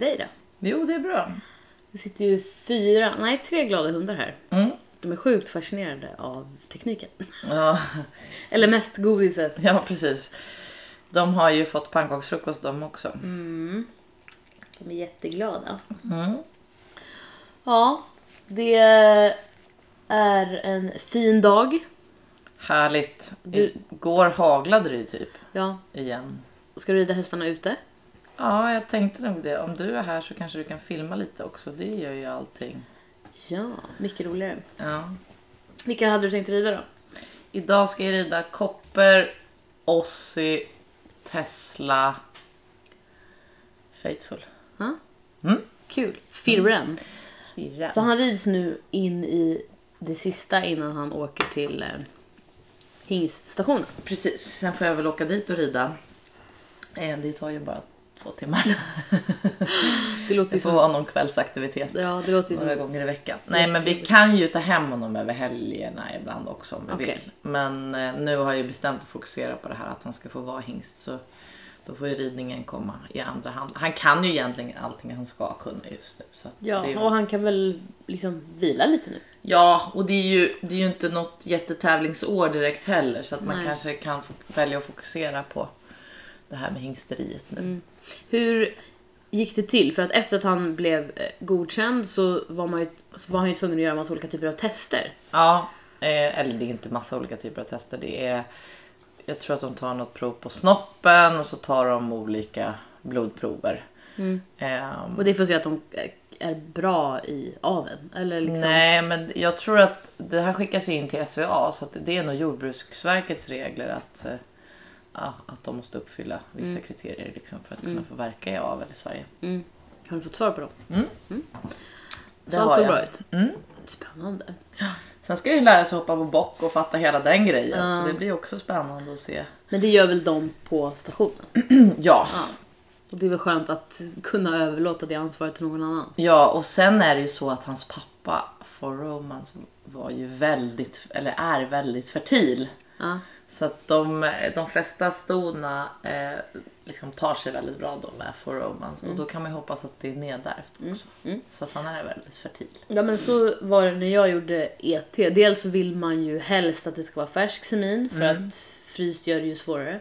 med dig då? Jo, det är bra. Det sitter ju fyra, nej tre glada hundar här. Mm. De är sjukt fascinerade av tekniken. Ja, Eller mest godiset. ja, precis. De har ju fått pannkaksfrukost de också. De är jätteglada. Mm. Ja, det är en fin dag. Härligt. Du- Igår haglade det ju typ Ja, igen. ska du rida hästarna ute? Ja, jag tänkte nog det. Om du är här så kanske du kan filma lite också. Det gör ju allting. Ja, mycket roligare. Ja. Vilka hade du tänkt rida då? Idag ska jag rida Kopper, Ossi, Tesla, Faithful. Ja? Mm. Kul. Firren. Fyra. Så han rids nu in i det sista innan han åker till eh, hingststationen. Precis, sen får jag väl åka dit och rida. Eh, Det tar ju bara två timmar. Det låter Det får som... vara någon kvällsaktivitet. Ja, det låter Några som... gånger i veckan. Nej men vi kan ju ta hem honom över helgerna ibland också om vi Okej. vill. Men eh, nu har jag bestämt att fokusera på det här att han ska få vara hingst. Så då får ju ridningen komma i andra hand. Han kan ju egentligen allting han ska kunna just nu. Så Ja, är, och han kan väl liksom vila lite nu. ja och det är, ju, det är ju inte något jättetävlingsår direkt heller. Så att man Nej. kanske kan välja att fokusera på det här med hingsteriet nu. Mm. Hur gick det till? För att efter att han blev eh, godkänd så var, man ju, så var han ju tvungen att göra massa olika typer av tester. Ja, eh, eller det är inte massa olika typer av tester. Det är, jag tror att de tar något prov på snoppen och så tar de olika blodprover. Ehm, Och det är för att se att de eh, är bra i aveln. Eller liksom... Nej, men jag tror att det här skickas ju in till SVA så det är nog Jordbruksverkets regler att, eh, ja, att de måste uppfylla vissa kriterier liksom, för att kunna få verka i avel i Sverige. Mm. Har du fått svar på dem? Det Så allt såg jag. bra ut? Mm. Spännande. Sen ska jag ju lära sig hoppa på bock och fatta hela den grejen Ja. så det blir också spännande att se. Men det gör väl de på stationen? Ja, Ja. Då blir det väl skönt att kunna överlåta det ansvaret till någon annan. Ja, och sen är det ju så att hans pappa, For Romance, var ju väldigt, eller är väldigt fertil. Ja. Så att de, de flesta stona eh, liksom tar sig väldigt bra då med For Romance. Och då kan man ju hoppas att det är nedärvt också. Så att han är väldigt fertil. Ja men så var det när jag gjorde ET. Dels så vill man ju helst att det ska vara färsk semin för att fryst gör det ju svårare.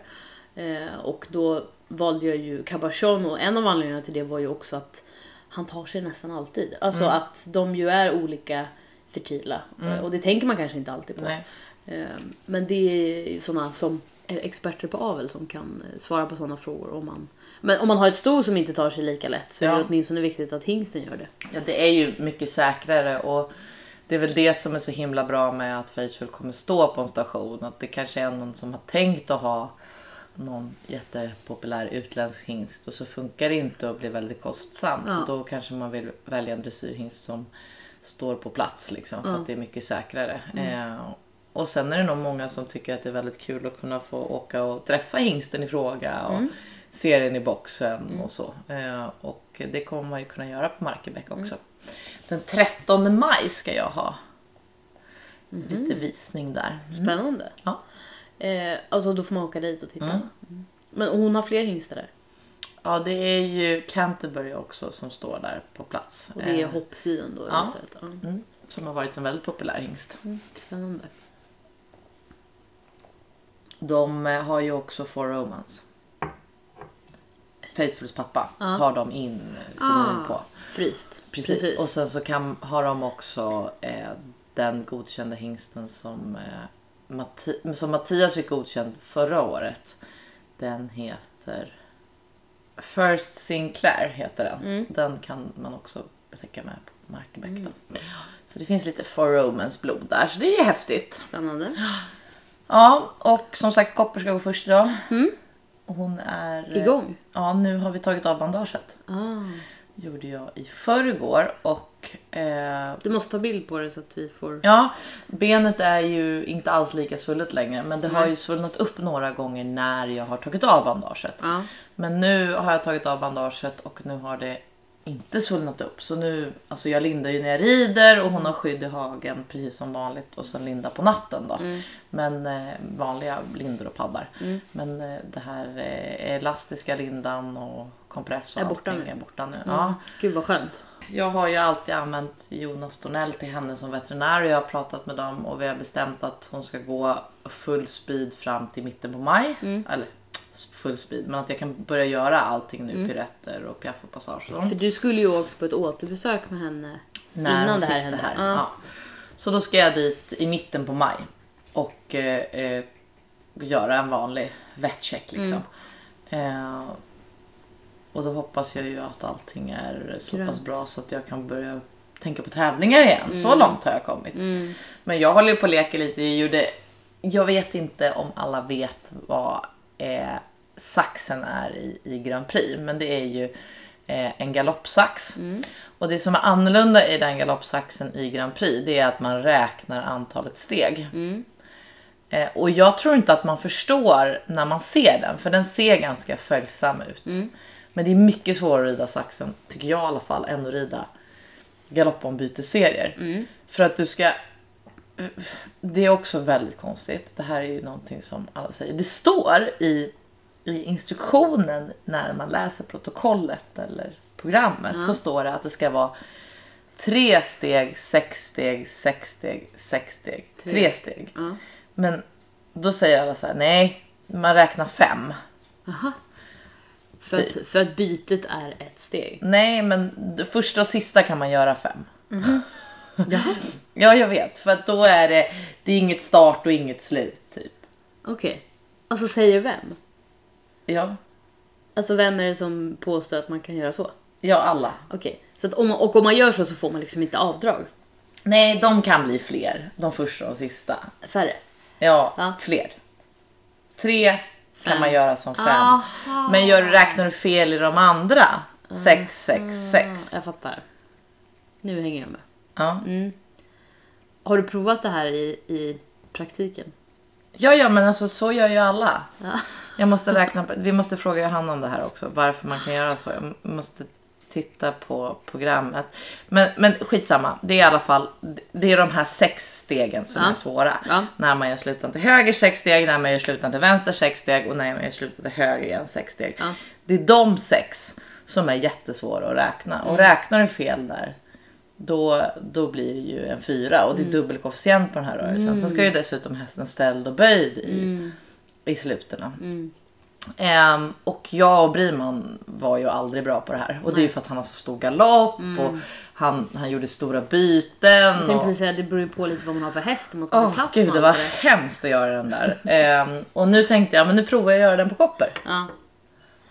Eh, och då valde jag ju cabochon och en av anledningarna till det var ju också att han tar sig nästan alltid. Alltså att de ju är olika fertila. Och det tänker man kanske inte alltid på. Nej. Eh, Men det är ju sådana som är experter på avel som kan eh, svara på sådana frågor. Om man, men om man har ett sto som inte tar sig lika lätt så är det Ja. åtminstone viktigt att hingsten gör det. Ja, det är ju mycket säkrare och det är väl det som är så himla bra med att Faithful kommer stå på en station. Att det kanske är någon som har tänkt att ha någon jättepopulär utländsk hingst och så funkar det inte och blir väldigt kostsamt. Ja. Då kanske man vill välja en dressyrhingst som står på plats liksom för att det är mycket säkrare. Eh, och sen är det nog många som tycker att det är väldigt kul att kunna få åka och träffa hingsten i fråga och se den i boxen och så. Eh, och det kommer man ju kunna göra på Markebäck också. Den 13 maj ska jag ha lite visning där. Spännande. Ja. Eh, alltså då får man åka dit och titta. Mm. Men hon har fler hingstar där. Ja, det är ju Canterbury också som står där på plats. Och det är Eh, hoppsidan då. ja. istället. Ja. mm, som har varit en väldigt populär hingst. Spännande. De eh, har ju också For Romance. Faithfuls pappa tar de in eh, semin på. Fryst. Precis. Och sen så kan, har de också eh, den godkända hingsten som, eh, Matti- som Mattias fick godkänd förra året. Den heter First Sinclair heter den. Den kan man också täcka med på Markebäck. Då. Så det finns lite For Romance blod där, så det är ju häftigt. Spännande. Ja, och som sagt Kopper ska gå först idag. Och Hon är... eh, Igång. Ja, nu har vi tagit av bandaget. Ah. gjorde jag i förrgår och eh, Du måste ta bild på det så att vi får... ja, benet är ju inte alls lika svullet längre men det har ju svullnat upp några gånger när jag har tagit av bandaget. Ja. Men nu har jag tagit av bandaget och nu har det inte svullnat upp. Så nu, alltså jag lindar ju när jag rider och hon har skydd i hagen precis som vanligt och sen linda på natten då. Mm. Men eh, vanliga lindor och paddar. Men eh, det här eh, elastiska lindan och kompress och Är borta allting nu. är borta nu. Mm. Ja. Gud vad skönt. Jag har ju alltid använt Jonas Tornell till henne som veterinär och jag har pratat med dem och vi har bestämt att hon ska gå full speed fram till mitten på maj. Mm. Eller full speed, men att jag kan börja göra allting nu, Mm. piruetter och piaff och passage och. För du skulle ju åkt på ett återbesök med henne När innan det här hände. Ja. Ja. Så då ska jag dit i mitten på maj och eh, eh, göra en vanlig vettcheck liksom. Mm. Eh, och då hoppas jag ju att allting är så pass Grönt. bra så att jag kan börja tänka på tävlingar igen. Så långt har jag kommit. Mm. Men jag håller ju på att leka lite. Jag, gjorde, jag vet inte om alla vet vad eh, saxen är i, i Grand Prix. Men det är ju eh, en galoppsax. Mm. Och det som är annorlunda i den galoppsaxen i Grand Prix det är att man räknar antalet steg. Mm. Eh, och jag tror inte att man förstår när man ser den, för den ser ganska följsam ut. Mm. Men det är mycket svårare att rida saxen, tycker jag i alla fall, än att rida galoppombytesserier. Mm. För att du ska... Det är också väldigt konstigt. Det här är ju någonting som alla säger. Det står i, i instruktionen när man läser protokollet eller programmet Ja. så står det att det ska vara tre steg, sex steg, sex steg, sex steg, Tre. tre steg. Ja. Men då säger alla så här, nej, man räknar fem. Aha. För att, för att bytet är ett steg. Nej, men första och sista kan man göra fem. Jaha. Ja, jag vet. För att då är det, det är inget start och inget slut. Typ. Okej. Alltså säger vem? Ja, Alltså vem är det som påstår att man kan göra så? ja, alla. Okej. Så att om, och om man gör så så får man liksom inte avdrag? Nej, de kan bli fler. De första och sista. Färre? Ja, Ja. fler. Tre kan man göra som fem. Aha. Men gör, räknar du fel i de andra? Sex, sex, sex. Jag fattar. Nu hänger jag med. Ja. Mm. Har du provat det här i, i praktiken? Ja, ja, men alltså så gör ju alla. Ja. Jag måste räkna på, vi måste fråga Johanna om det här också. Varför man kan göra så. Jag måste titta på programmet. Men, men skitsamma. Det är i alla fall det är de här sex stegen som Ja. är svåra. Ja. När man gör slutan till höger sex steg, när man gör slutan till vänster sex steg och när man gör slutan till höger igen sex steg. Ja. Det är de sex som är jättesvåra att räkna. Och räknar du fel där då, då blir det ju en fyra och det är dubbelkoefficient på den här rörelsen. Sen ska ju dessutom hästen ställd och böjd i, i slutena. Mm. Ehm, och jag och Briman var ju aldrig bra på det här. Och det är ju för att han har så stor galopp och han, han gjorde stora byten. Jag tänkte och... säga det beror ju på lite vad man har för häst om man ska få plats gud det var det hemskt att göra den där. Ehm, och nu tänkte jag men nu provar jag att göra den på kopper. Ja.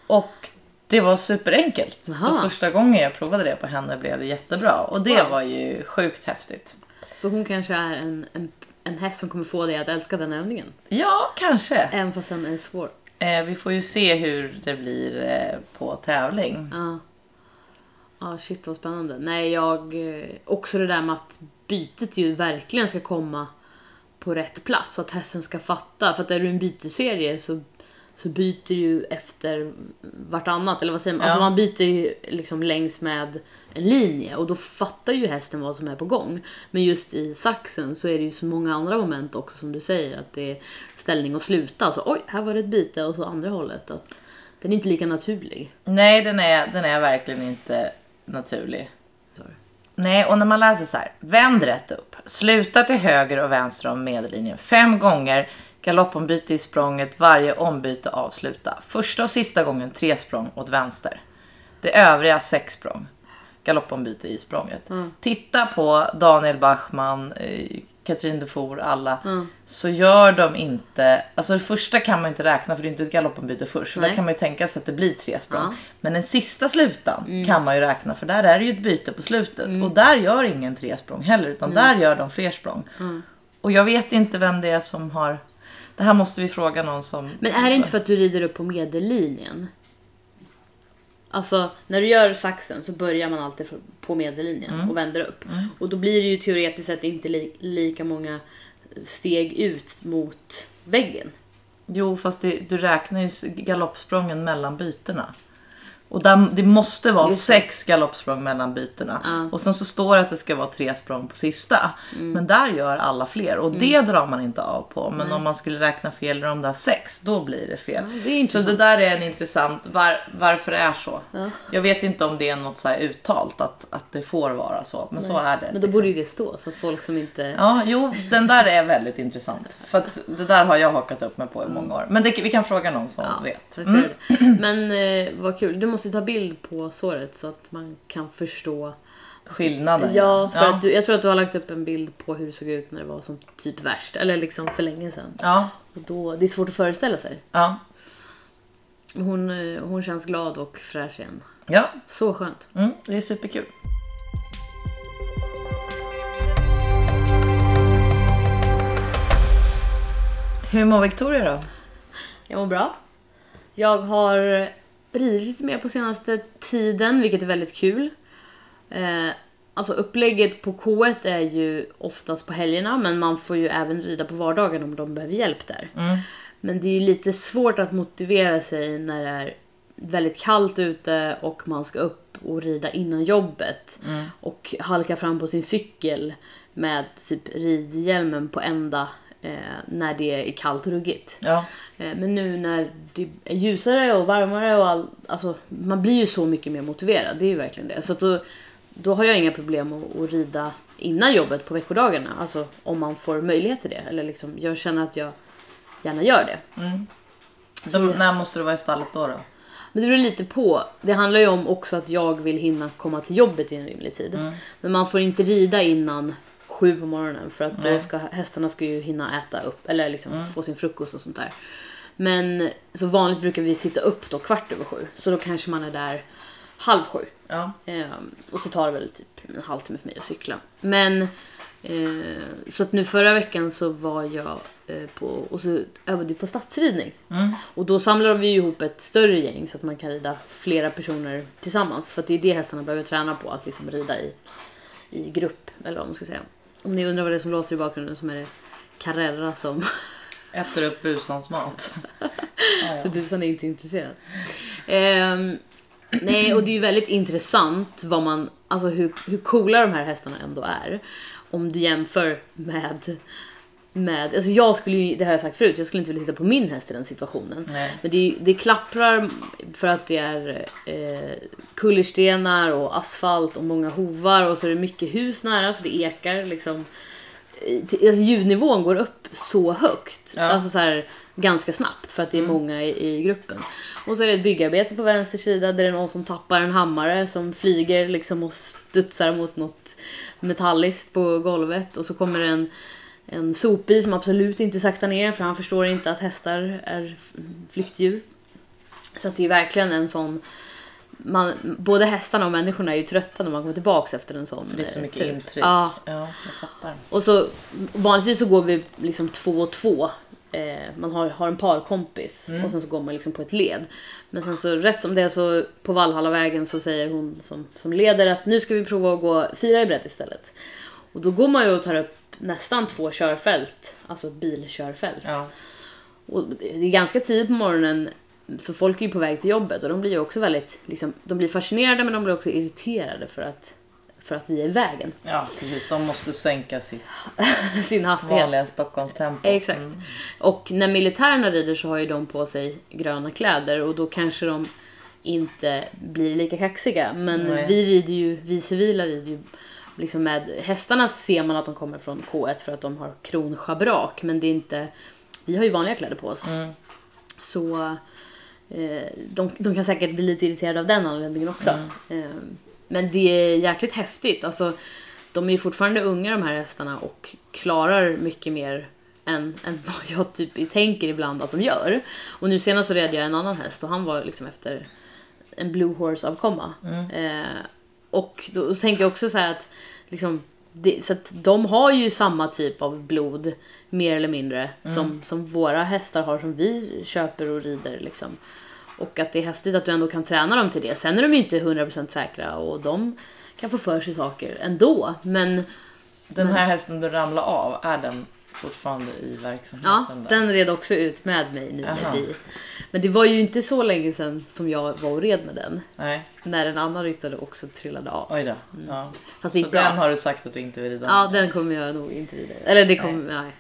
Och det var superenkelt. Så Jaha. första gången jag provade det på henne blev det jättebra. Och det Wow. var ju sjukt häftigt. Så hon kanske är en, en, en häst som kommer få dig att älska den övningen. Ja, kanske. Även fast den är svår. Eh, vi får ju se hur det blir eh, på tävling. Ja. Ja, shit vad spännande. Nej, jag... eh, Också det där med att bytet ju verkligen ska komma på rätt plats. Så att hästen ska fatta. För att är du en byteserie så, så byter ju efter vartannat. Eller vad säger man? Ja. Alltså man byter ju liksom längs med en linje. Och då fattar ju hästen vad som är på gång. Men just i saxen så är det ju så många andra moment också som du säger. Att det är ställning och sluta. Alltså oj, här var det ett byte. Och så andra hållet. Att den är inte lika naturlig. Nej, den är, den är verkligen inte naturlig. Nej, och när man läser så här. Vänd rätt upp. Sluta till höger och vänster om medellinjen fem gånger. Galoppombyte i språnget. Varje ombyte avsluta. Första och sista gången tre språng åt vänster. Det övriga sex språng. Galoppombyte i språnget. Titta på Daniel Bachmann, eh, Katrin Dufour, alla. Så gör de inte... Alltså det första kan man ju inte räkna för det är inte ett galoppombyte först. Så där kan man ju tänka sig att det blir tre språng. Ja. Men den sista slutan kan man ju räkna för där är det ju ett byte på slutet. Mm. Och där gör ingen tre språng heller utan där gör de fler språng. Mm. Och jag vet inte vem det är som har... Det här måste vi fråga någon som... Men är det inte för att du rider upp på medellinjen? Alltså, när du gör saxen så börjar man alltid på medellinjen Mm. och vänder upp. Och då blir det ju teoretiskt sett inte li- lika många steg ut mot väggen. Jo, fast det, du räknar ju galoppsprången mellan bytena. Och där, det måste vara Just sex galoppsprång mellan bytena. Ja. Och sen så står det att det ska vara tre språng på sista. Mm. Men där gör alla fler och det drar man inte av på. Men om man skulle räkna fel i de där sex, då blir det fel. Ja, det så det där är en intressant, var, varför det är så. Jag vet inte om det är något så uttalt att, att det får vara så. Men så är det. Men då liksom. borde ju det stå så att folk som inte... Ja, jo, den där är väldigt intressant. För att det där har jag hakat upp mig på i många år. Men det, vi kan fråga någon som Ja, vet. det. Men eh, vad kul. Du måste ta bild på såret så att man kan förstå. Skillnaden. Ja, för ja. Att du, jag tror att du har lagt upp en bild på hur det såg ut när det var som typ värst. Eller liksom för länge sedan. Ja, Och då, det är svårt att föreställa sig. ja, Hon, eh, hon känns glad och fräsch igen. ja. Så skönt. Mm, det är superkul. Hur mår Victoria då? Jag mår bra. Jag har ridit lite mer på senaste tiden, vilket är väldigt kul. Eh, alltså upplägget på K1 är ju oftast på helgerna, men man får ju även rida på vardagen om de behöver hjälp där. Mm. Men det är ju lite svårt att motivera sig när det är väldigt kallt ute och man ska upp och rida innan jobbet. Och halka fram på sin cykel med typ ridhjälmen på ända när det är kallt och ruggigt. Ja, Eh, Men nu när det är ljusare och varmare och all, alltså, man blir ju så mycket mer motiverad. Det är ju verkligen det. Så då, då har jag inga problem att, att rida innan jobbet på veckodagarna. Alltså om man får möjlighet till det. Eller liksom, jag känner att jag gärna gör det. så när måste du vara i stallet då? då? Men det beror lite på. Det handlar ju om också att jag vill hinna komma till jobbet i en rimlig tid. Men man får inte rida innan sju på morgonen för att då Nej. ska hästarna ska ju hinna äta upp eller liksom få sin frukost och sånt där. Men så vanligt brukar vi sitta upp då kvart över sju så då kanske man är där halv sju. Ja. Ehm, och så tar det väl typ en halvtimme för mig att cykla. Men eh, så att nu förra veckan så var jag eh, på och så övade vi på stadsridning. Och då samlar vi ihop ett större gäng så att man kan rida flera personer tillsammans. För att det är det hästarna behöver träna på, att liksom rida i, i grupp. Eller vad man ska säga. Om ni undrar vad det är som låter i bakgrunden så är det Carrera som Äter upp busans mat. ja, För busan är inte intresserad. Ehm, nej, och det är ju väldigt intressant vad man, alltså hur, hur coola de här hästarna ändå är. Om du jämför med, med alltså jag skulle ju, det har jag sagt förut, jag skulle inte vilja sitta på min häst i den situationen. Nej. Men det, det klapprar för att det är eh, kullerstenar och asfalt och många hovar och så är det mycket hus nära så det ekar liksom. Eh, Alltså ljudnivån går upp så högt. Ja. Alltså så här, ganska snabbt för att det är många i, i gruppen. Och så är det ett byggarbete på vänster sida där det är någon som tappar en hammare som flyger liksom och studsar mot något metalliskt på golvet och så kommer det en en sopbil som absolut inte saktar ner för han förstår inte att hästar är flyktdjur. Så att det är verkligen en sån... Man, både hästarna och människorna är ju trötta när man kommer tillbaks efter en sån Det är så eh, mycket tur. intryck. Ja, ja, jag fattar. och så vanligtvis så går vi liksom två och två. Eh, man har, har en parkompis och sen så går man liksom på ett led. Men sen så rätt som det är så på Valhallavägen så säger hon som, som leder att nu ska vi prova att gå fyra i bredd istället. Och då går man ju och tar upp nästan två körfält, alltså bilkörfält. Ja. Och det är ganska tidigt på morgonen så folk är ju på väg till jobbet och de blir ju också väldigt, liksom, de blir fascinerade men de blir också irriterade för att, för att vi är i vägen. ja, precis. De måste sänka sitt Sin hastighet. vanliga Stockholmstempo. Exakt. Mm. Och när militärerna rider så har ju de på sig gröna kläder och då kanske de inte blir lika kaxiga. Men Nej. vi rider ju, vi civila rider ju liksom med hästarna ser man att de kommer från K1 för att de har kronschabrak men det är inte, vi har ju vanliga kläder på oss. Mm. Så eh, de, de kan säkert bli lite irriterade av den anledningen också. Eh, men det är jäkligt häftigt. Alltså, de är ju fortfarande unga de här hästarna och klarar mycket mer än, än vad jag typ tänker ibland att de gör. Och nu senast så red jag en annan häst och han var liksom efter en Blue Horse-avkomma. Eh, och då tänker jag också så här att, liksom, det, så att de har ju samma typ av blod, mer eller mindre, som, som våra hästar har som vi köper och rider. Liksom. Och att det är häftigt att du ändå kan träna dem till det. Sen är de ju inte 100% säkra och de kan få för sig saker ändå. Men Den här hästen du ramlade av, är den fortfarande i ja, verksamheten? där? den red också ut med mig nu när vi Men det var ju inte så länge sedan som jag var och red med den. Nej, När en annan ryttare också trillade av. oj då. Ja. Fast Så bra. den har du sagt att du inte vill rida Ja, den kommer jag nog inte rida. Eller det kommer, nej.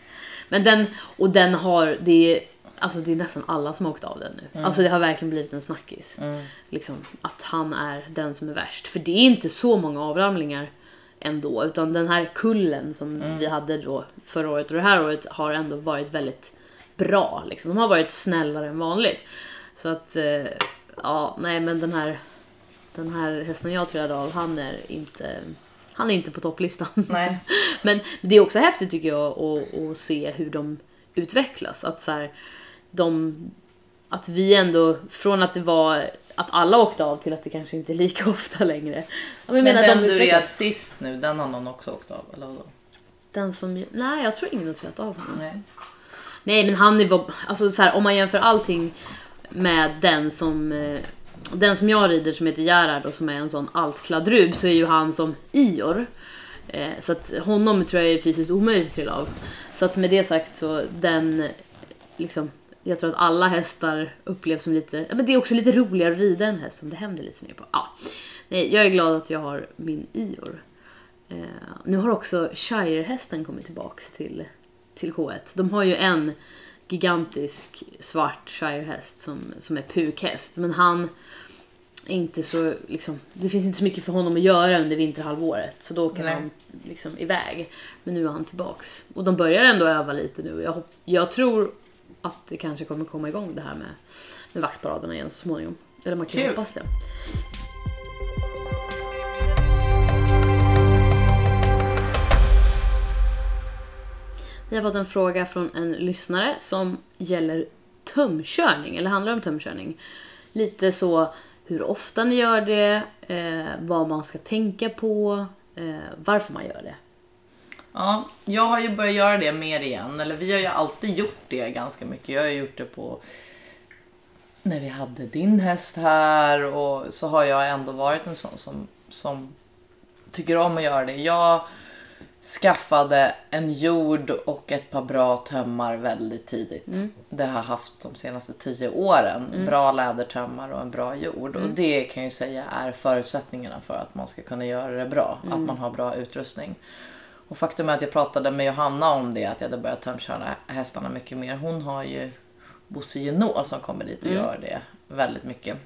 Men den, och den har, det är, alltså det är nästan alla som har åkt av den nu. Alltså det har verkligen blivit en snackis. Mm. Liksom, att han är den som är värst. För det är inte så många avramlingar ändå. Utan den här kullen som vi hade då förra året och det här året har ändå varit väldigt bra. Liksom. De har varit snällare än vanligt. Så att, eh, ja, nej men den här, den här hästen jag trillade av, han är inte, han är inte på topplistan. Nej. Men det är också häftigt tycker jag att, att se hur de utvecklas. Att, så här, de, att vi ändå, från att det var att alla åkte av till att det kanske inte är lika ofta längre. Jag Men menar den de du red sist nu, den har någon också åkt av? Eller vadå? Den som, nej jag tror ingen har trillat av honom. Nej. Nej men han är, alltså så här, om man jämför allting med den som eh, den som jag rider som heter Gerhard och som är en sån altkladrub så är ju han som Ior. Eh, så att honom tror jag är fysiskt omöjligt att trilla av. Så att med det sagt så den liksom jag tror att alla hästar upplevs som lite, ja, men det är också lite roligare att rida en häst som det händer lite mer på. Ja. Nej, jag är glad att jag har min Ior. Eh, nu har också Shire-hästen kommit tillbaks till, till K1. De har ju en gigantisk svart Shire-häst som, som är pukhäst. Men han är inte så, liksom, det finns inte så mycket för honom att göra under vinterhalvåret. Så då åker Nej. han liksom iväg. Men nu är han tillbaks. Och de börjar ändå öva lite nu. Jag, hopp- jag tror att det kanske kommer komma igång det här med, med vaktparaderna igen så småningom. Eller man kan Kul. hoppas det. Vi har fått en fråga från en lyssnare som gäller tömkörning, eller handlar om tömkörning. Lite så hur ofta ni gör det, eh, vad man ska tänka på, eh, varför man gör det. Ja, jag har ju börjat göra det mer igen. Eller vi har ju alltid gjort det ganska mycket. Jag har ju gjort det på när vi hade din häst här och så har jag ändå varit en sån som, som tycker om att göra det. Jag skaffade en jord och ett par bra tömmar väldigt tidigt. Det har jag haft de senaste tio åren. Bra lädertömmar och en bra jord. Och det kan jag ju säga är förutsättningarna för att man ska kunna göra det bra. Att man har bra utrustning. Och faktum är att jag pratade med Johanna om det, att jag hade börjat tömköra hästarna mycket mer. Hon har ju Bosse Genot som kommer dit och gör det väldigt mycket.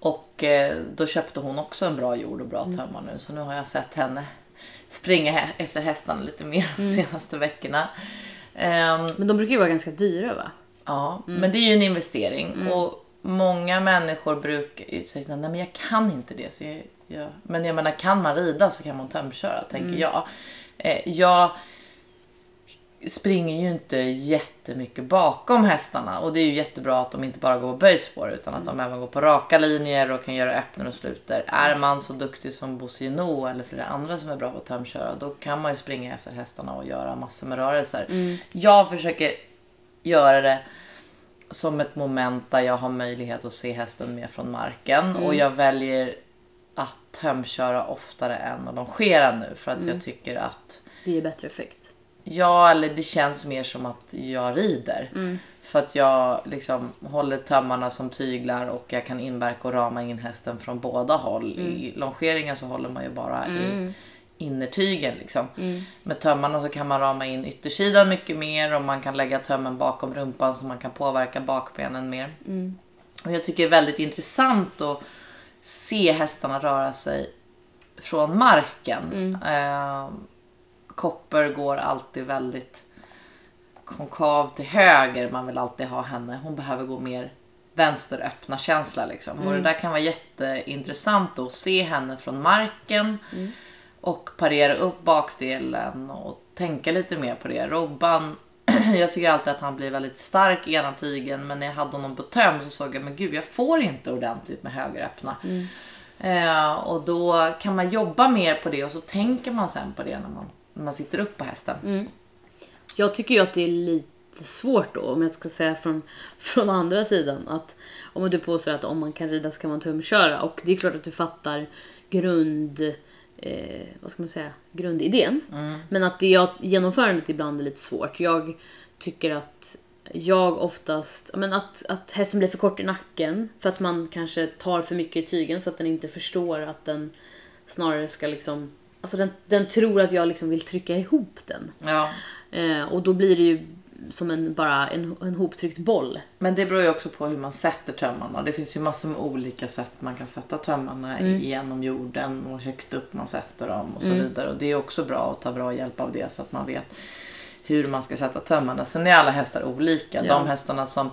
Och eh, då köpte hon också en bra jord och bra tömmar nu. Så nu har jag sett henne springa hä- efter hästarna lite mer de senaste veckorna. Ehm, Men de brukar ju vara ganska dyra va? Ja, men det är ju en investering. Och många människor brukar säga nej men jag kan inte det. Så jag, jag... Men jag menar, kan man rida så kan man tömköra, tänker jag. Eh, jag springer ju inte jättemycket bakom hästarna. Och det är ju jättebra att de inte bara går på böjspår utan att de även går på raka linjer och kan göra öppnar och sluter. Är man så duktig som Bosse Genot eller flera andra som är bra på att tömköra då kan man ju springa efter hästarna och göra massor med rörelser. Jag försöker göra det som ett moment där jag har möjlighet att se hästen mer från marken. Och jag väljer att tömköra oftare än att longera nu för att jag tycker att Det ger bättre effekt. Ja, eller det känns mer som att jag rider. För att jag liksom håller tömmarna som tyglar och jag kan inverka och rama in hästen från båda håll. I longeringen så håller man ju bara i innertygen liksom. Med tömmarna så kan man rama in yttersidan mycket mer och man kan lägga tömmen bakom rumpan så man kan påverka bakbenen mer. Och jag tycker det är väldigt intressant att se hästarna röra sig från marken. Eh, Kopper går alltid väldigt konkav till höger. Man vill alltid ha henne. Hon behöver gå mer vänster öppna känsla liksom. Och det där kan vara jätteintressant att se henne från marken och parera upp bakdelen och tänka lite mer på det. Robban, jag tycker alltid att han blir väldigt stark i ena tygen men när jag hade honom på töm så såg jag men gud jag får inte ordentligt med högeröppna. Eh, och då kan man jobba mer på det och så tänker man sen på det när man, man sitter upp på hästen. Jag tycker ju att det är lite svårt då, om jag ska säga från, från andra sidan. Att om du påstår att om man kan rida så kan man tumköra. Och det är klart att du fattar grund... Eh, vad ska man säga? Grundidén. Men att det genomförandet ibland är lite svårt. Jag tycker att jag oftast, men att, att hästen blir för kort i nacken för att man kanske tar för mycket i tygen så att den inte förstår att den snarare ska liksom, alltså den, den tror att jag liksom vill trycka ihop den. Ja. Eh, och då blir det ju som en, bara en, en hoptryckt boll. Men det beror ju också på hur man sätter tömmarna. Det finns ju massor med olika sätt man kan sätta tömmarna Mm. genom jorden och högt upp man sätter dem och så Mm. vidare. Och det är också bra att ta bra hjälp av det så att man vet hur man ska sätta tömmarna. Sen är alla hästar olika. Ja. De hästarna som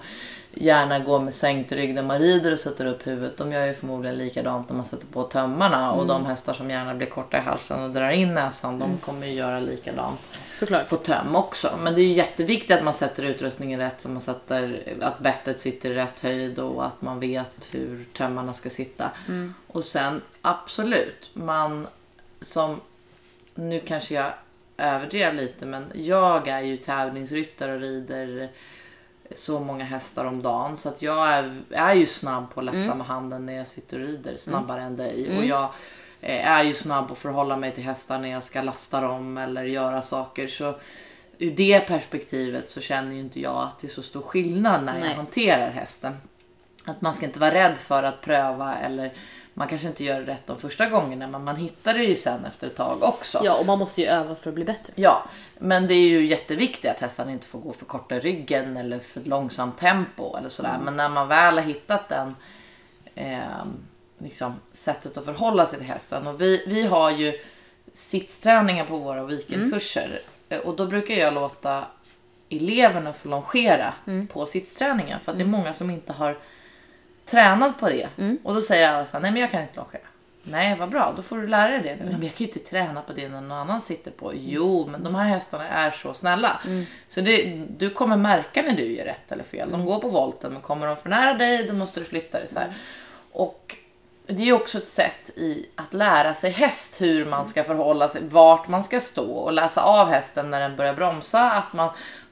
gärna går med sänkt rygg när man rider och sätter upp huvudet, de gör ju förmodligen likadant när man sätter på tömmarna. Och Mm. de hästar som gärna blir korta i halsen och drar in näsan, de kommer ju göra likadant Såklart. på töm också. Men det är ju jätteviktigt att man sätter utrustningen rätt, så man sätter, att bettet sitter i rätt höjd och att man vet hur tömmarna ska sitta. Och sen absolut, man som, nu kanske jag överdrev lite, men jag är ju tävlingsryttare och rider så många hästar om dagen så att jag är, är ju snabb på att lätta med handen när jag sitter och rider snabbare än dig. Och jag eh, är ju snabb på att förhålla mig till hästar när jag ska lasta dem eller göra saker. Så ur det perspektivet så känner ju inte jag att det är så stor skillnad när jag Nej. hanterar hästen. Att man ska inte vara rädd för att pröva eller man kanske inte gör rätt de första gångerna men man hittar det ju sen efter ett tag också. Ja, och man måste ju öva för att bli bättre. Ja, men det är ju jätteviktigt att hästarna inte får gå för korta i ryggen eller för långsamt tempo eller sådär. Men när man väl har hittat den eh, liksom, sättet att förhålla sig till hästen. Och vi, vi har ju sittsträningar på våra weekendkurser. Eh, Och då brukar jag låta eleverna få longera på sittsträningen. För att det är många som inte har tränat på det. Och då säger alla så här, nej men jag kan inte longera. Nej, vad bra, då får du lära dig det nu. Men jag kan ju inte träna på det när någon annan sitter på. Jo, men de här hästarna är så snälla. Så det, du kommer märka när du gör rätt eller fel. De går på volten, men kommer de för nära dig, då måste du flytta dig så här. Och det är också ett sätt i att lära sig häst hur man ska förhålla sig, vart man ska stå och läsa av hästen när den börjar bromsa, att man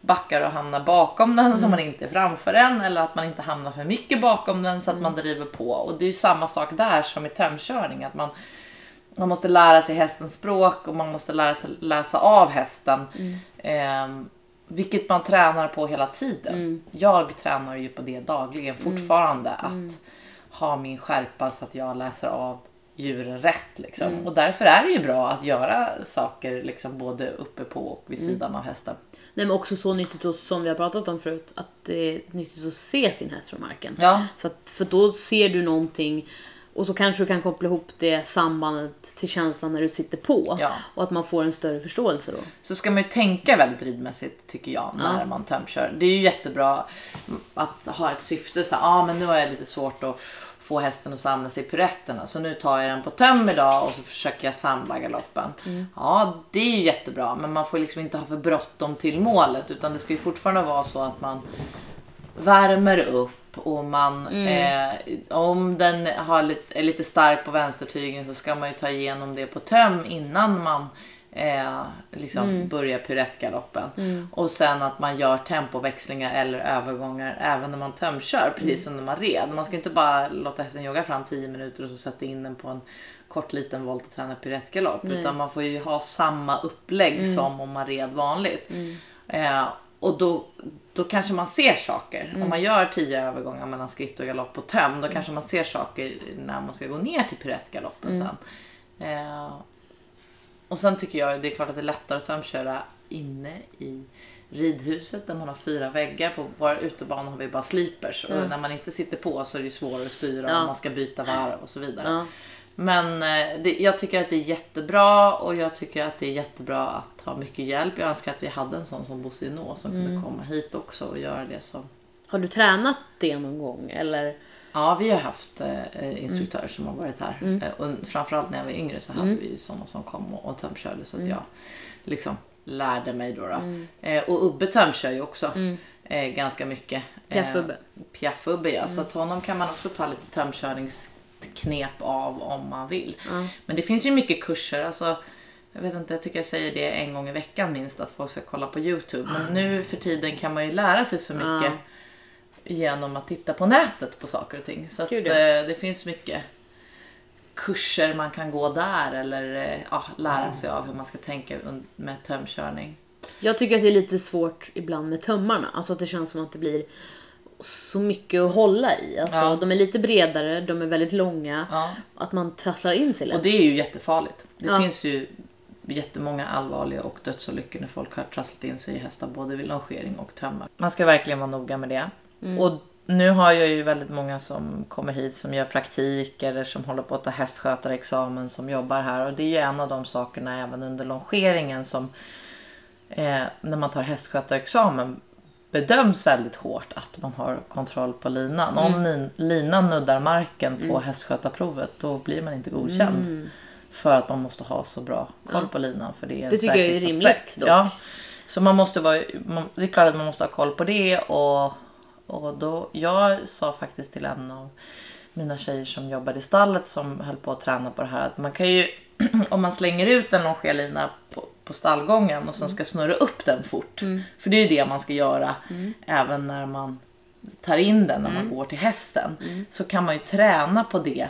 backar och hamnar bakom den så man inte är framför den eller att man inte hamnar för mycket bakom den så att man driver på. Och det är ju samma sak där som i tömkörning, att man, man måste lära sig hästens språk och man måste lära sig läsa av hästen. Ehm, vilket man tränar på hela tiden. Jag tränar ju på det dagligen fortfarande. Att ha min skärpa så att jag läser av djuren rätt. Liksom. Och därför är det ju bra att göra saker liksom, både uppe på och vid sidan av hästen. Nej, men också så nyttigt och som vi har pratat om förut, att det är nyttigt att se sin häst från marken. Ja. Så att, för då ser du någonting och så kanske du kan koppla ihop det sambandet till känslan när du sitter på. Ja. Och att man får en större förståelse då. Så ska man ju tänka väldigt ridmässigt tycker jag när man tömkör. Det är ju jättebra att ha ett syfte. Så här, ah, men nu har jag lite svårt att få hästen att samla sig i piretterna. Så nu tar jag den på töm idag och så försöker jag samla galoppen. Ja, det är ju jättebra. Men man får liksom inte ha för bråttom till målet. Utan det ska ju fortfarande vara så att man värmer upp och man, eh, om den har lite, är lite stark på vänstertygen så ska man ju ta igenom det på töm innan man eh, liksom börjar piruettgaloppen. Och sen att man gör tempoväxlingar eller övergångar även när man tömkör, precis som när man red. Man ska inte bara låta hästen jogga fram 10 minuter och så sätta in den på en kort liten volt och träna piruettgalopp. Utan man får ju ha samma upplägg som om man red vanligt. Eh, och då, då kanske man ser saker. Om man gör tio övergångar mellan skritt och galopp på töm, då kanske man ser saker när man ska gå ner till piruettgaloppen sen. Eh, och sen tycker jag det är klart att det är lättare att tömköra inne i ridhuset där man har fyra väggar. På våra utebanor har vi bara slipers. Och när man inte sitter på så är det svårare att styra Ja. och man ska byta varv och så vidare. Ja. Men eh, det, jag tycker att det är jättebra och jag tycker att det är jättebra att ha mycket hjälp. Jag önskar att vi hade en sån som Bosse Nå som kunde komma hit också och göra det som... Har du tränat det någon gång? Eller? Ja, vi har haft eh, instruktörer som har varit här. Eh, och framförallt när jag var yngre så hade vi såna som kom och, och tömkörde så att jag liksom lärde mig då. då. Eh, och Ubbe tömkör ju också eh, ganska mycket. Piaff-Ubbe. Eh, Piaff-Ubbe ja, så att honom kan man också ta lite tömkörningsknep av om man vill. Men det finns ju mycket kurser. Alltså, jag vet inte, jag tycker jag säger det en gång i veckan minst att folk ska kolla på Youtube. Men nu för tiden kan man ju lära sig så mycket genom att titta på nätet på saker och ting. Så att, eh, det finns mycket kurser man kan gå där eller eh, ja, lära sig av hur man ska tänka med tömkörning. Jag tycker att det är lite svårt ibland med tömmarna. Alltså att det känns som att det blir så mycket att hålla i. Alltså, Ja. De är lite bredare, de är väldigt långa. Ja. Att man trasslar in sig Och lätt. det är ju jättefarligt. Det Ja. finns ju jättemånga allvarliga och dödsolyckor när folk har trasslat in sig i hästar både vid longering och tömmar. Man ska verkligen vara noga med det. Mm. Och nu har jag ju väldigt många som kommer hit som gör praktik eller som håller på att ta hästskötarexamen som jobbar här. Och det är ju en av de sakerna även under longeringen som eh, när man tar hästskötarexamen bedöms väldigt hårt att man har kontroll på linan. Om lin- linan nuddar marken på hästskötarprovet då blir man inte godkänd. Mm. För att man måste ha så bra koll på linan. För det är en Det tycker jag är rimligt. Ja. Så man måste vara, man, det är klart att man måste ha koll på det. Och, och då, jag sa faktiskt till en av mina tjejer som jobbade i stallet som höll på att träna på det här att man kan ju om man slänger ut en longerlina på, på stallgången och sen ska snurra upp den fort. För det är ju det man ska göra även när man tar in den när man går till hästen. Så kan man ju träna på det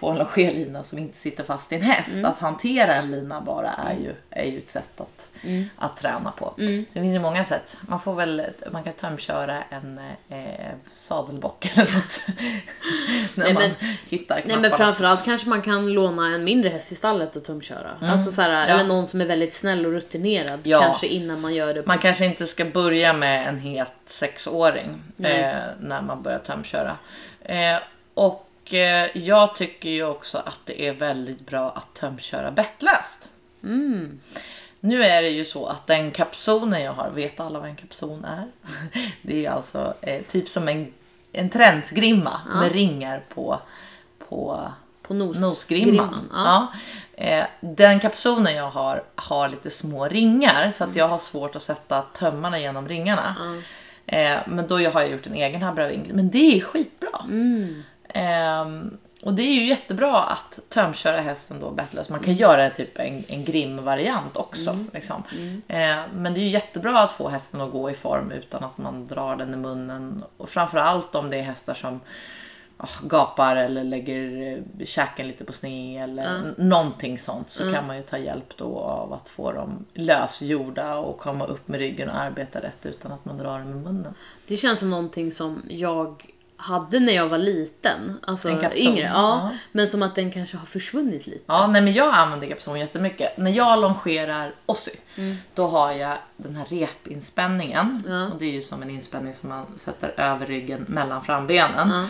på en longerlina som inte sitter fast i en häst. Att hantera en lina bara är ju, är ju ett sätt att, att träna på. Det finns ju många sätt. Man får väl, man kan tömköra en eh, sadelbock eller något. när Nej, man men- hittar Nej knapparna. men framförallt kanske man kan låna en mindre häst i stallet och tömköra. Alltså så här, Mm. Ja. Eller någon som är väldigt snäll och rutinerad. Ja. Kanske innan man gör det. På... Man kanske inte ska börja med en het sexåring Nej. Eh, när man börjar tömköra. Eh, och eh, jag tycker ju också att det är väldigt bra att tömköra bettlöst. Mm. Nu är det ju så att den kapsonen jag har, vet alla vad en kapson är? Det är ju alltså eh, typ som en, en tränsgrimma med ringar på, på På nos, nosgrimman. Ja. Ja. Eh, den kapsonen jag har har lite små ringar så att jag har svårt att sätta tömmarna genom ringarna. Ja. Eh, men då har jag gjort en egen habravink. Men det är skitbra. Mm. Ehm, och det är ju jättebra att tömköra hästen då bettlös. Man kan göra typ en, en grim-variant också. Liksom. Eh, men det är ju jättebra att få hästen att gå i form utan att man drar den i munnen. Och framförallt om det är hästar som ah, gapar eller lägger eh, käken lite på sned eller n- någonting sånt så kan man ju ta hjälp då av att få dem lösgjorda och komma upp med ryggen och arbeta rätt utan att man drar dem i munnen. Det känns som någonting som jag hade när jag var liten. Alltså En kapson, yngre. Ja, ja. Men som att den kanske har försvunnit lite. Ja, nej men jag använder kapson jättemycket. När jag longerar Ossi, då har jag den här repinspänningen. Ja. Och det är ju som en inspänning som man sätter över ryggen mellan frambenen. Ja.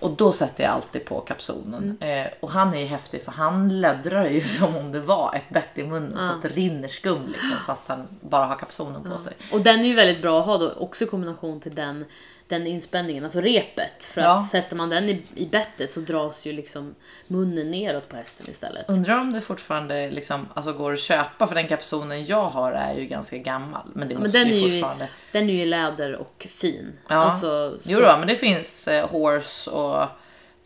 Och då sätter jag alltid på kapsonen. Eh, och han är ju häftig för han löddrar ju som om det var ett bett i munnen så att det rinner skum liksom fast han bara har kapsonen på sig. Och den är ju väldigt bra att ha då också i kombination till den, den inspänningen, alltså repet. För Ja. att sätter man den i, i bettet så dras ju liksom munnen neråt på hästen istället. Undrar om det fortfarande liksom, alltså går att köpa för den kapsonen jag har är ju ganska gammal. Men det Men måste den är ju ju, fortfarande... den är ju läder och fin. Ja. Alltså, Jo så, då, men det finns eh, Horse och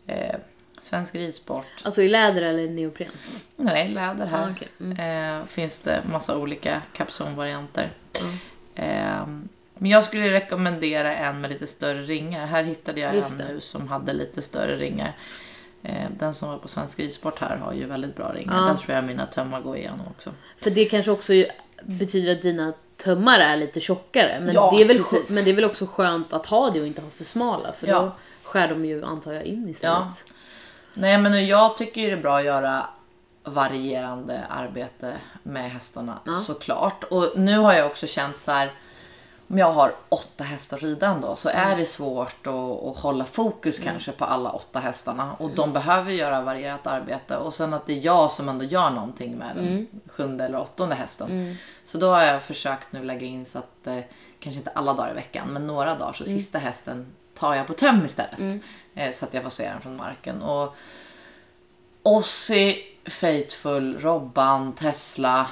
eh, Svensk ridsport. alltså i läder eller neopren? Nej, läder här. Ja, okej. Mm. eh, finns det massa olika kapsonvarianter. Mm. Eh, men jag skulle rekommendera en med lite större ringar. Här hittade jag Just en det. nu som hade lite större ringar. Eh, den som var på Svensk ridsport här har ju väldigt bra ringar. Ja. Där tror jag mina tömmar går igenom också. För det kanske också betyder att dina tömmar är lite tjockare. Men, Ja, det är väl, precis. men det är väl också skönt att ha det och inte ha för smala. För Ja. då skär de ju antar jag in istället. Nej men jag tycker ju det är bra att göra varierande arbete med hästarna såklart. Och nu har jag också känt så här. Om jag har åtta hästar att rida ändå så är det svårt att, att hålla fokus kanske på alla åtta hästarna. Och de behöver göra varierat arbete. Och sen att det är jag som ändå gör någonting med den sjunde eller åttonde hästen. Så då har jag försökt nu lägga in så att eh, kanske inte alla dagar i veckan men några dagar. Så sista hästen tar jag på töm istället. Eh, så att jag får se den från marken. Och Ossi, Faithful, Robban, Tesla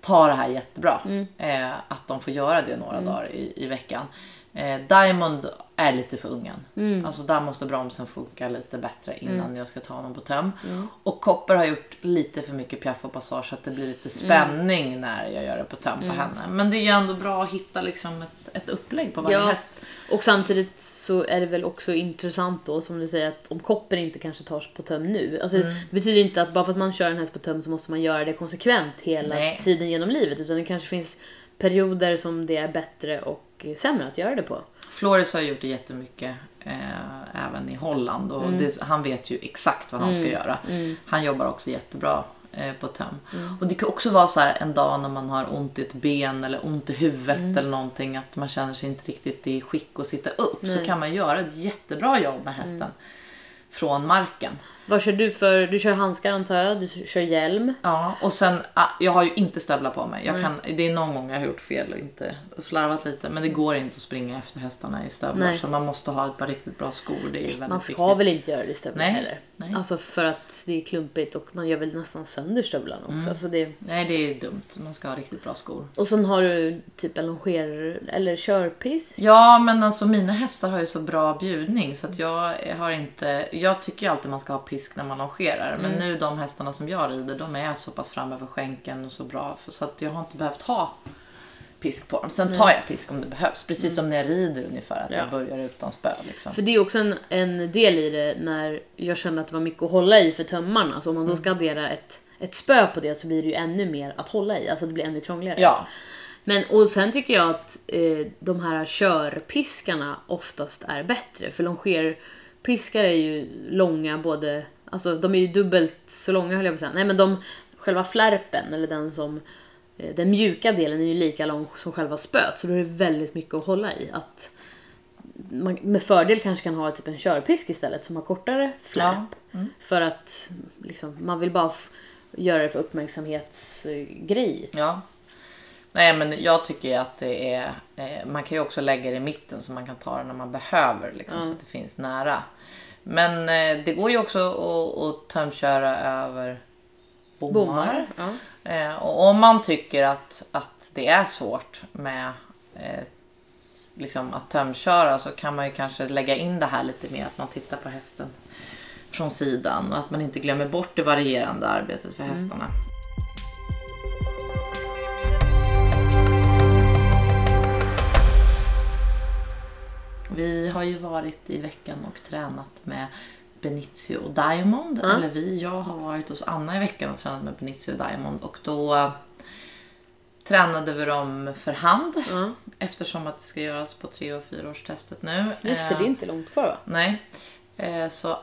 tar det här jättebra. Eh, att de får göra det några dagar i, i veckan. Eh, Diamond är lite för ungen. Mm. Alltså där måste bromsen funka lite bättre innan jag ska ta honom på töm. Mm. Och Copper har gjort lite för mycket piaff och passage så att det blir lite spänning när jag gör det på töm på henne. Men det är ju ändå bra att hitta liksom ett, ett upplägg på varje Ja. häst. Och samtidigt så är det väl också intressant då som du säger att om kopper inte kanske tas på töm nu. Alltså, Mm. Det betyder inte att bara för att man kör en häst på töm så måste man göra det konsekvent hela Nej. tiden genom livet. Utan det kanske finns perioder som det är bättre och sämre att göra det på. Flores har gjort det jättemycket eh, även i Holland och det, han vet ju exakt vad han ska göra. Han jobbar också jättebra eh, på töm. Och det kan också vara så här en dag när man har ont i ett ben eller ont i huvudet eller någonting att man känner sig inte riktigt i skick att sitta upp så kan man göra ett jättebra jobb med hästen från marken. Vad kör du för? Du kör handskar antar jag? Du kör hjälm? Ja, och sen, ah, jag har ju inte stövlar på mig. Jag kan, det är någon gång jag har gjort fel och inte slarvat lite. Men det går inte att springa efter hästarna i stövlar. Nej. Så man måste ha ett par riktigt bra skor. Det är ju väldigt Man ska viktigt. väl inte göra det i stövlar Nej, heller? nej. Alltså för att det är klumpigt och man gör väl nästan sönder stövlarna också. Mm. Alltså det... Nej, det är dumt. Man ska ha riktigt bra skor. Och sen har du typ en longer eller körpiss. Ja, men alltså mina hästar har ju så bra bjudning så att jag har inte... Jag tycker ju alltid man ska ha pisk när man longerar. Men Mm. nu de hästarna som jag rider, de är så pass framme för skänken och så bra för, så att jag har inte behövt ha pisk på dem. Sen tar jag pisk om det behövs. Precis som när jag rider ungefär, att Mm. Ja. jag börjar utan spö. Liksom. För det är också en, en del i det när jag kände att det var mycket att hålla i för tömmarna. Så om man Mm. då ska addera ett, ett spö på det så blir det ju ännu mer att hålla i. Alltså det blir ännu krångligare. Ja, Men och sen tycker jag att eh, de här körpiskarna oftast är bättre. För longerpiskar är ju långa både, alltså de är ju dubbelt så långa höll jag på att säga. Nej men de, själva flärpen eller den som, eh, den mjuka delen är ju lika lång som själva spöet. Så då är det väldigt mycket att hålla i. Att man med fördel kanske kan ha typ en körpisk istället som har kortare flärp. För att liksom, man vill bara göra det för uppmärksamhetsgrej. ja. Nej men jag tycker att det är, eh, man kan ju också lägga det i mitten så man kan ta det när man behöver liksom, så att det finns nära. Men eh, det går ju också att, att tömköra över bommar. Bommar. Ja. Eh, och om man tycker att, att det är svårt med eh, liksom att tömköra så kan man ju kanske lägga in det här lite mer att man tittar på hästen från sidan och att man inte glömmer bort det varierande arbetet för hästarna. Vi har ju varit i veckan och tränat med Benicio och Diamond. Ja. Eller vi, jag har varit hos Anna i veckan och tränat med Benicio och Diamond. Och då eh, tränade vi dem för hand. Ja. Eftersom att det ska göras på tre och fyraårstestet nu. Just det, Eh, det är inte långt kvar va? Nej. Eh, Så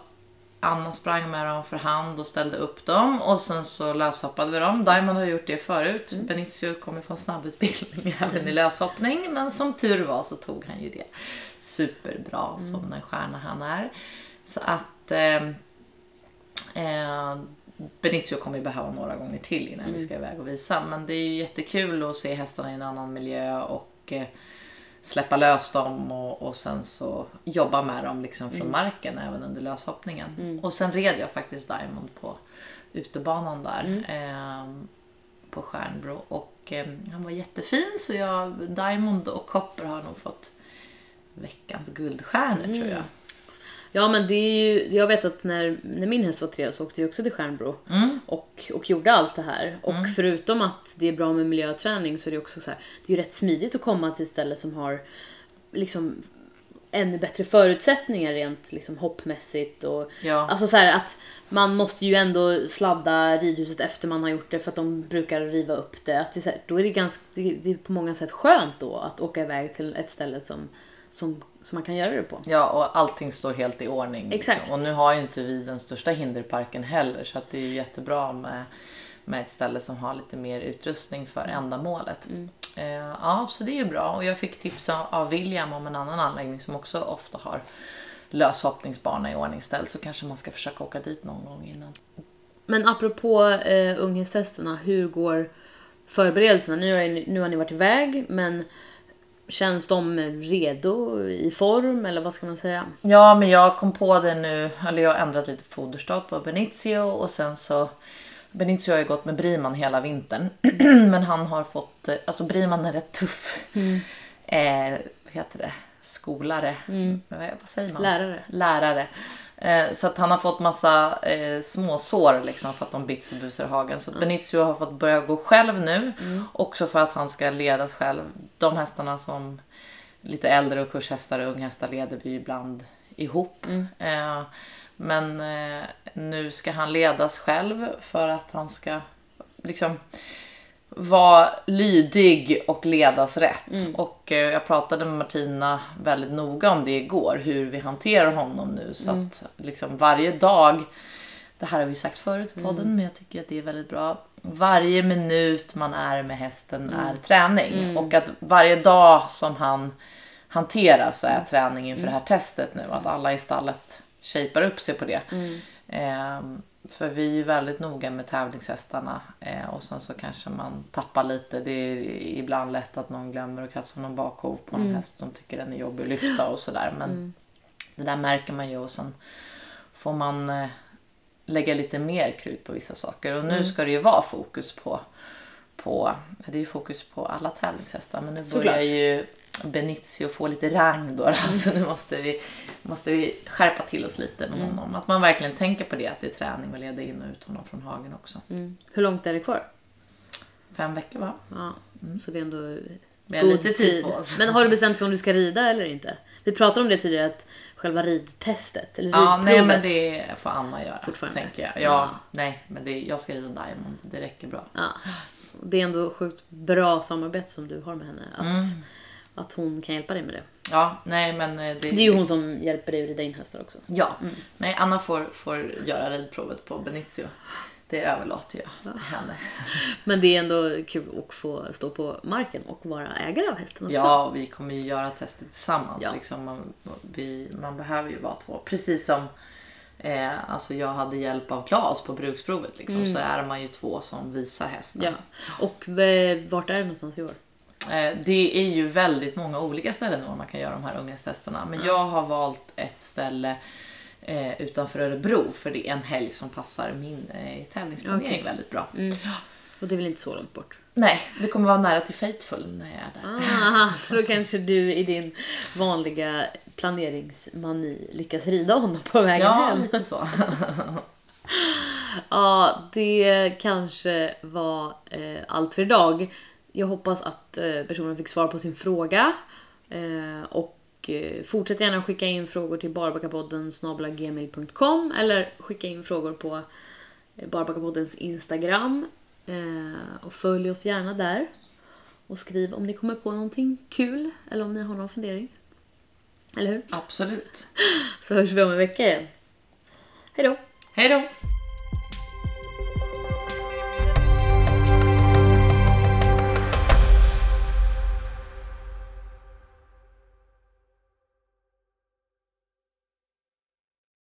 Anna sprang med dem för hand och ställde upp dem och sen så löshoppade vi dem. Diamond har gjort det förut. Benicio kommer få en snabbutbildning även i löshoppning men som tur var så tog han ju det superbra som den stjärna han är. Så att eh, eh, Benicio kommer ju behöva några gånger till innan vi ska iväg och visa. Men det är ju jättekul att se hästarna i en annan miljö och eh, släppa lös dem och, och sen så jobba med dem liksom från marken även under löshoppningen. Och sen red jag faktiskt Diamond på utebanan där ehm, på Stjärnbro. Och ehm, han var jättefin så jag, Diamond och Copper har nog fått veckans guldstjärnor tror jag. Ja men det är ju, jag vet att när, när min häst var tre så åkte jag också till Stjärnbro Mm. och, och gjorde allt det här. Och förutom att det är bra med miljöträning så är det också så här, det är ju rätt smidigt att komma till ett ställe som har liksom ännu bättre förutsättningar rent liksom hoppmässigt och Ja. alltså så här att man måste ju ändå sladda ridhuset efter man har gjort det för att de brukar riva upp det. Att det är så här, då är det ganska, det är på många sätt skönt då att åka iväg till ett ställe som, som, som man kan göra det på. Ja, och allting står helt i ordning. Exakt. Liksom. Och nu har ju inte vi den största hinderparken heller så att det är ju jättebra med, med ett ställe som har lite mer utrustning för ändamålet. Eh, ja, så det är ju bra. Och jag fick tips av, William om en annan anläggning som också ofta har löshoppningsbana i ordningställd så kanske man ska försöka åka dit någon gång innan. Men apropå eh, unghetstesterna, hur går förberedelserna? Nu har, ni, nu har ni varit iväg, men känns de redo i form eller vad ska man säga? Ja, men jag kom på det nu, eller jag har ändrat lite foderstat på Benicio och sen så Benicio har ju gått med Briman hela vintern. men han har fått, eh, alltså Briman är rätt tuff. Eh, vad heter det? skolare. Mm. Vad, vad säger man? Lärare. Lärare. Eh, så att han har fått massa eh, småsår liksom för att de bits och busar i hagen. Så mm. Benicio har fått börja gå själv nu. Mm. Också för att han ska ledas själv. De hästarna som lite äldre och kurshästar och unghästar leder vi ibland ihop. Mm. Eh, men eh, nu ska han ledas själv för att han ska liksom vara lydig och ledas rätt. Mm. Och eh, jag pratade med Martina väldigt noga om det igår, hur vi hanterar honom nu. Så mm. att liksom varje dag, det här har vi sagt förut i podden, mm. men jag tycker att det är väldigt bra. Varje minut man är med hästen mm. är träning. Mm. Och att varje dag som han hanteras så är träning inför det här testet nu. Att alla i stallet shapar upp sig på det. Eh, för vi är ju väldigt noga med tävlingshästarna eh, och sen så kanske man tappar lite. Det är ibland lätt att någon glömmer att kasta någon bakhov på en mm. häst som tycker den är jobbig att lyfta och sådär. Men mm. det där märker man ju och sen får man eh, lägga lite mer krut på vissa saker. Och nu mm. ska det ju vara fokus på, på det är ju fokus på alla tävlingshästar men nu börjar Såklart. ju Benicio få lite rang då. Mm. Så nu måste vi, måste vi skärpa till oss lite med mm. honom. Att man verkligen tänker på det, att det är träning och leda in och ut honom från hagen också. Mm. Hur långt är det kvar? Fem veckor va? Ja, mm. så det är ändå vi har lite tid på oss. Men har du bestämt för om du ska rida eller inte? Vi pratade om det tidigare, att själva ridtestet, eller Ja, nej men det får Anna göra. Fortfarande. Tänker jag. Ja, ja. nej men det, jag ska rida Diamond, det räcker bra. Ja. Det är ändå sjukt bra samarbete som du har med henne. Att mm att hon kan hjälpa dig med det. Ja, nej men eh, det, det är ju hon som hjälper dig rida in hästar också. Ja, mm. nej Anna får, får göra ridprovet på Benicio. Det överlåter jag till henne. Men det är ändå kul att få stå på marken och vara ägare av hästen också. Ja, vi kommer ju göra testet tillsammans. Ja. Liksom man, vi, man behöver ju vara två. Precis som eh, alltså jag hade hjälp av Claes på bruksprovet. Liksom, mm. Så är man ju två som visar hästen. Ja. Och eh, vart är det någonstans i år? Eh, det är ju väldigt många olika ställen där man kan göra de här ungdomstesterna. Men jag har valt ett ställe eh, utanför Örebro för det är en helg som passar min eh, tävlingsplanering okay. väldigt bra. Mm. Och det är väl inte så långt bort? Nej, det kommer vara nära till Fateful när jag är där. Ah, så kanske du i din vanliga planeringsmani lyckas rida honom på vägen ja, hem. Ja, lite så. ja, det kanske var eh, allt för idag. Jag hoppas att eh, personen fick svar på sin fråga. Eh, och eh, fortsätt gärna skicka in frågor till barbackapodden gmail.com eller skicka in frågor på Barbackapoddens Instagram. Och följ oss gärna där. Och skriv om ni kommer på någonting kul eller om ni har någon fundering. Eller hur? Absolut. Så hörs vi om en vecka igen. Hej då! Hej då!